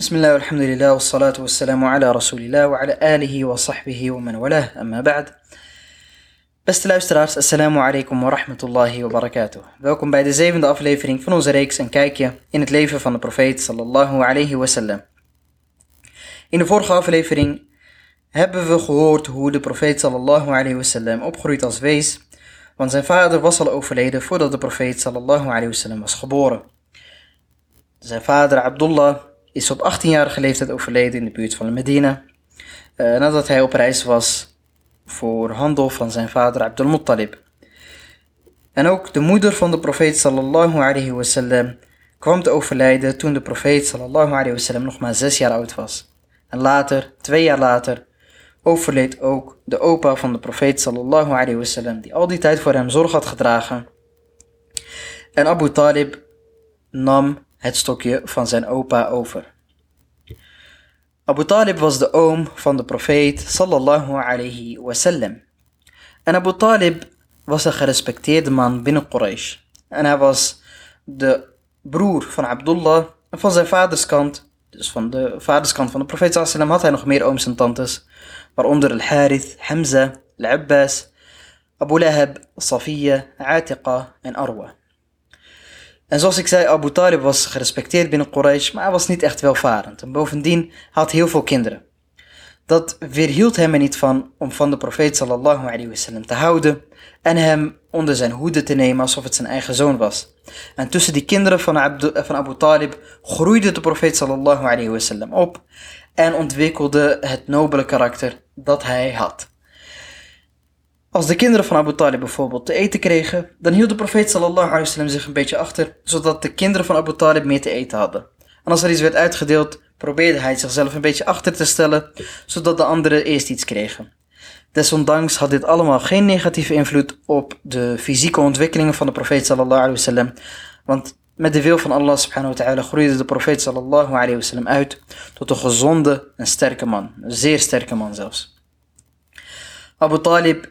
بسم الله والحمد لله والصلاة والسلام على رسول الله وعلى آله وصحبه ومن والاه أما بعد Beste luisteraars, assalamu alaikum wa rahmatullahi wa barakatuh. Welkom bij de zevende aflevering van onze reeks Een kijkje in het leven van de profeet sallallahu alayhi wa sallam. In de vorige aflevering hebben we gehoord hoe de profeet sallallahu alayhi wa sallam opgroeit als wees, want zijn vader was al overleden voordat de profeet sallallahu alayhi wa sallam was geboren. Zijn vader Abdullah is op 18-jarige leeftijd overleden in de buurt van Medina, uh, nadat hij op reis was voor handel van zijn vader Abdul Muttalib. En ook de moeder van de profeet sallallahu alayhi wasallam kwam te overlijden toen de profeet sallallahu alayhi wasallam nog maar zes jaar oud was. En later, twee jaar later, overleed ook de opa van de profeet sallallahu alayhi wasallam, die al die tijd voor hem zorg had gedragen. En Abu Talib nam het stokje van zijn opa over. Abu Talib was de oom van de profeet sallallahu alayhi wasallam. En Abu Talib was een gerespecteerde man binnen Quraysh. En hij was de broer van Abdullah en van zijn vaderskant, dus van de vaderskant van de profeet sallallahu had hij nog meer ooms en tantes, waaronder Al-Harith, Hamza, Al-Abbas, Abu Lahab, Safiya, Atiqa en Arwa. En zoals ik zei, Abu Talib was gerespecteerd binnen Quraysh, maar hij was niet echt welvarend. En bovendien had heel veel kinderen. Dat weerhield hem er niet van om van de profeet sallallahu alayhi wasallam te houden en hem onder zijn hoede te nemen alsof het zijn eigen zoon was. En tussen die kinderen van, van Abu Talib groeide de profeet sallallahu alayhi wasallam op en ontwikkelde het nobele karakter dat hij had. Als de kinderen van Abu Talib bijvoorbeeld te eten kregen, dan hield de profeet sallallahu alaihi wasallam zich een beetje achter, zodat de kinderen van Abu Talib meer te eten hadden. En als er iets werd uitgedeeld, probeerde hij zichzelf een beetje achter te stellen, zodat de anderen eerst iets kregen. Desondanks had dit allemaal geen negatieve invloed op de fysieke ontwikkelingen van de profeet sallallahu alaihi wasallam, want met de wil van Allah subhanahu wa ta'ala groeide de profeet sallallahu alaihi wasallam uit tot een gezonde en sterke man, een zeer sterke man zelfs. Abu Talib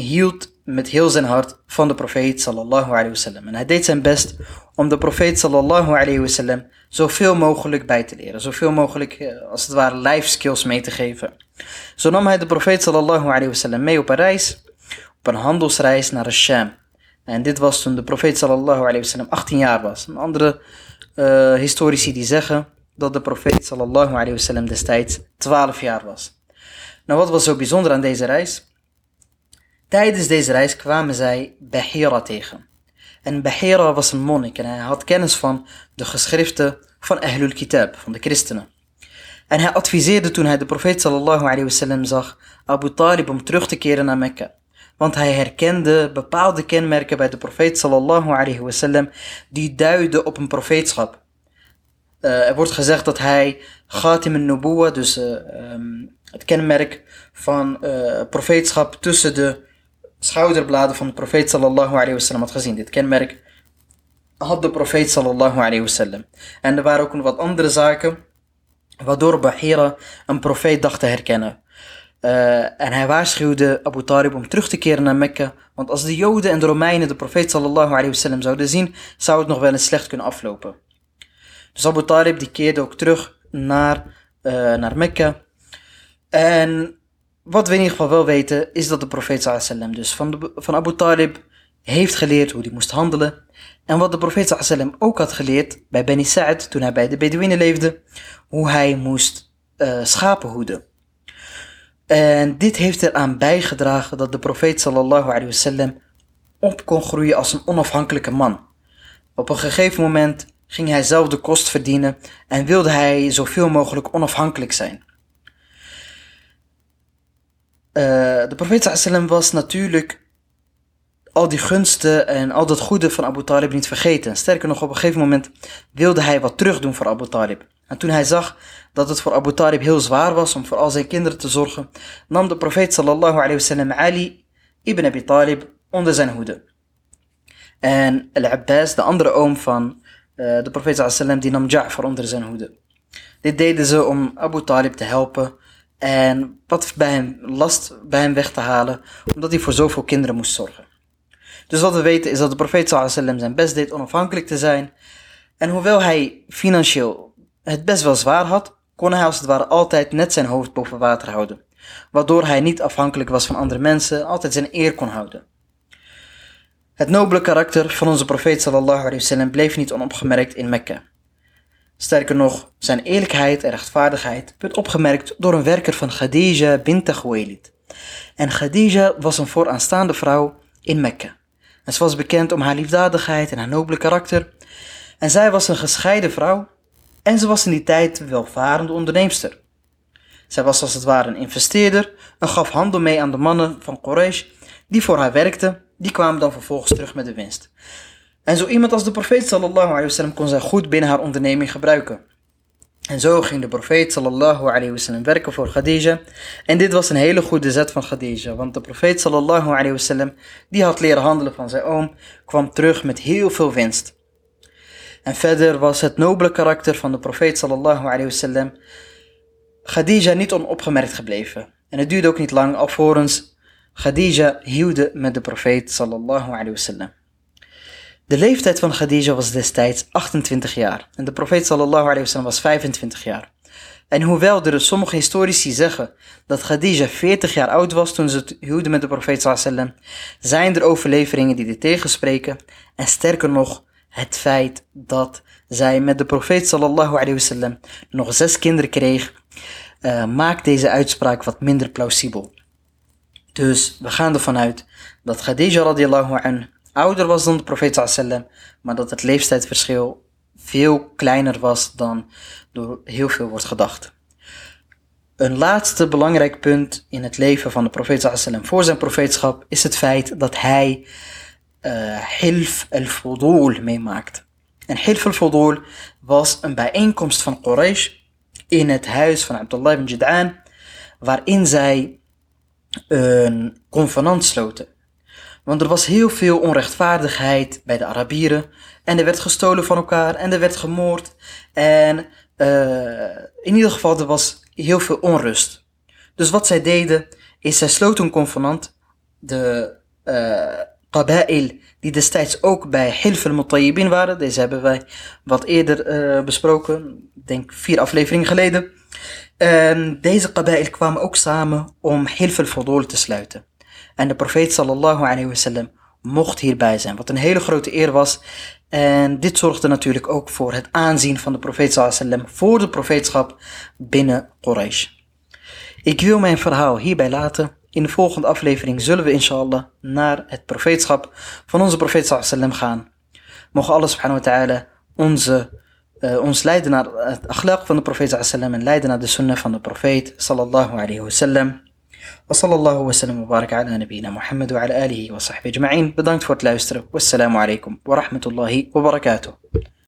hield met heel zijn hart van de profeet sallallahu alayhi wasallam. En hij deed zijn best om de profeet sallallahu alayhi wasallam zoveel mogelijk bij te leren. Zoveel mogelijk, eh, als het ware, life skills mee te geven. Zo nam hij de profeet sallallahu alayhi wasallam mee op een reis, op een handelsreis naar Sham. En dit was toen de profeet sallallahu alayhi wasallam 18 jaar was. En andere uh, historici die zeggen dat de profeet sallallahu alayhi wasallam destijds 12 jaar was. Nou, wat was zo bijzonder aan deze reis? Tijdens deze reis kwamen zij Bahira tegen. En Bahira was een monnik en hij had kennis van de geschriften van Ahlul Kitab, van de christenen. En hij adviseerde toen hij de profeet sallallahu alayhi wasallam zag, Abu Talib om terug te keren naar Mekka. Want hij herkende bepaalde kenmerken bij de profeet sallallahu alayhi wasallam die duiden op een profeetschap. Uh, er wordt gezegd dat hij Ghatim al-Nubuwa, dus uh, um, het kenmerk van uh, profeetschap tussen de schouderbladen van de profeet sallallahu alayhi wasallam had gezien. Dit kenmerk had de profeet sallallahu alayhi wasallam. En er waren ook nog wat andere zaken waardoor Bahira een profeet dacht te herkennen. Uh, en hij waarschuwde Abu Talib om terug te keren naar Mekka. Want als de Joden en de Romeinen de profeet sallallahu alayhi wasallam zouden zien, zou het nog wel eens slecht kunnen aflopen. Dus Abu Talib die keerde ook terug naar, uh, naar Mekka. En wat we in ieder geval wel weten, is dat de profeet sallam dus van, de, van Abu Talib heeft geleerd hoe hij moest handelen. En wat de profeet sallam ook had geleerd bij Beni Sa'id, toen hij bij de Bedouinen leefde, hoe hij moest uh, schapen hoeden. En dit heeft eraan bijgedragen dat de profeet sallallahu alayhi wasallam op kon groeien als een onafhankelijke man. Op een gegeven moment ging hij zelf de kost verdienen en wilde hij zoveel mogelijk onafhankelijk zijn. Uh, de profeet sallam was natuurlijk al die gunsten en al dat goede van Abu Talib niet vergeten. Sterker nog, op een gegeven moment wilde hij wat terugdoen voor Abu Talib. En toen hij zag dat het voor Abu Talib heel zwaar was om voor al zijn kinderen te zorgen, nam de profeet sallallahu alayhi wasallam Ali ibn Abi Talib onder zijn hoede. En Al-Abbas, de andere oom van uh, de profeet sallallahu die nam Ja'far onder zijn hoede. Dit deden ze om Abu Talib te helpen en wat bij hem last bij hem weg te halen, omdat hij voor zoveel kinderen moest zorgen. Dus wat we weten is dat de profeet sallam zijn best deed onafhankelijk te zijn. En hoewel hij financieel het best wel zwaar had, kon hij als het ware altijd net zijn hoofd boven water houden, waardoor hij niet afhankelijk was van andere mensen, altijd zijn eer kon houden. Het nobele karakter van onze profeet sallallahu bleef niet onopgemerkt in Mekka. Sterker nog, zijn eerlijkheid en rechtvaardigheid werd opgemerkt door een werker van Khadija bint Khuwailid. En Khadija was een vooraanstaande vrouw in Mekka. En ze was bekend om haar liefdadigheid en haar nobele karakter. En zij was een gescheiden vrouw en ze was in die tijd een welvarende onderneemster. Zij was als het ware een investeerder en gaf handel mee aan de mannen van Quraysh die voor haar werkten. Die kwamen dan vervolgens terug met de winst. En zo iemand als de profeet sallallahu alayhi wasallam kon zij goed binnen haar onderneming gebruiken. En zo ging de profeet sallallahu alayhi wasallam werken voor Khadija. En dit was een hele goede zet van Khadija, want de profeet sallallahu alayhi wasallam, die had leren handelen van zijn oom, kwam terug met heel veel winst. En verder was het nobele karakter van de profeet sallallahu alayhi wasallam Khadija niet onopgemerkt gebleven. En het duurde ook niet lang alvorens Khadija hielde met de profeet sallallahu alayhi wasallam. De leeftijd van Khadija was destijds 28 jaar en de profeet sallallahu alayhi wasallam was 25 jaar. En hoewel er sommige historici zeggen dat Khadija 40 jaar oud was toen ze het huwde met de profeet sallallahu alayhi zijn er overleveringen die dit tegenspreken. En sterker nog, het feit dat zij met de profeet sallallahu alayhi nog zes kinderen kreeg, uh, maakt deze uitspraak wat minder plausibel. Dus we gaan ervan uit dat Khadija radiallahu anha ouder was dan de profeet sallam, maar dat het leeftijdsverschil veel kleiner was dan door heel veel wordt gedacht. Een laatste belangrijk punt in het leven van de profeet sallam voor zijn profeetschap is het feit dat hij uh, Hilf al-Fudul meemaakt. En Hilf al-Fudul was een bijeenkomst van Quraysh in het huis van Abdullah ibn Jid'an, waarin zij een convenant sloten. Want er was heel veel onrechtvaardigheid bij de Arabieren. En er werd gestolen van elkaar en er werd gemoord. En uh, in ieder geval, er was heel veel onrust. Dus wat zij deden, is zij sloten een convenant. De uh, Qaba'il, die destijds ook bij Hilf al-Mutayyibin waren. Deze hebben wij wat eerder uh, besproken. Ik denk vier afleveringen geleden. En deze Qaba'il kwamen ook samen om Hilf al-Fudul te sluiten. En de profeet sallallahu alayhi wasallam mocht hierbij zijn, wat een hele grote eer was. En dit zorgde natuurlijk ook voor het aanzien van de profeet sallallahu alayhi wasallam voor de profeetschap binnen Quraysh. Ik wil mijn verhaal hierbij laten. In de volgende aflevering zullen we inshallah naar het profeetschap van onze profeet sallallahu alayhi wasallam gaan. Mogen Allah subhanahu wa ta'ala onze uh, ons leiden naar het akhlaq van de profeet wasallam en leiden naar de sunnah van de profeet sallallahu alayhi wasallam. وصلى الله وسلم وبارك على نبينا محمد وعلى آله وصحبه أجمعين. Bedankt voor والسلام عليكم ورحمة الله وبركاته.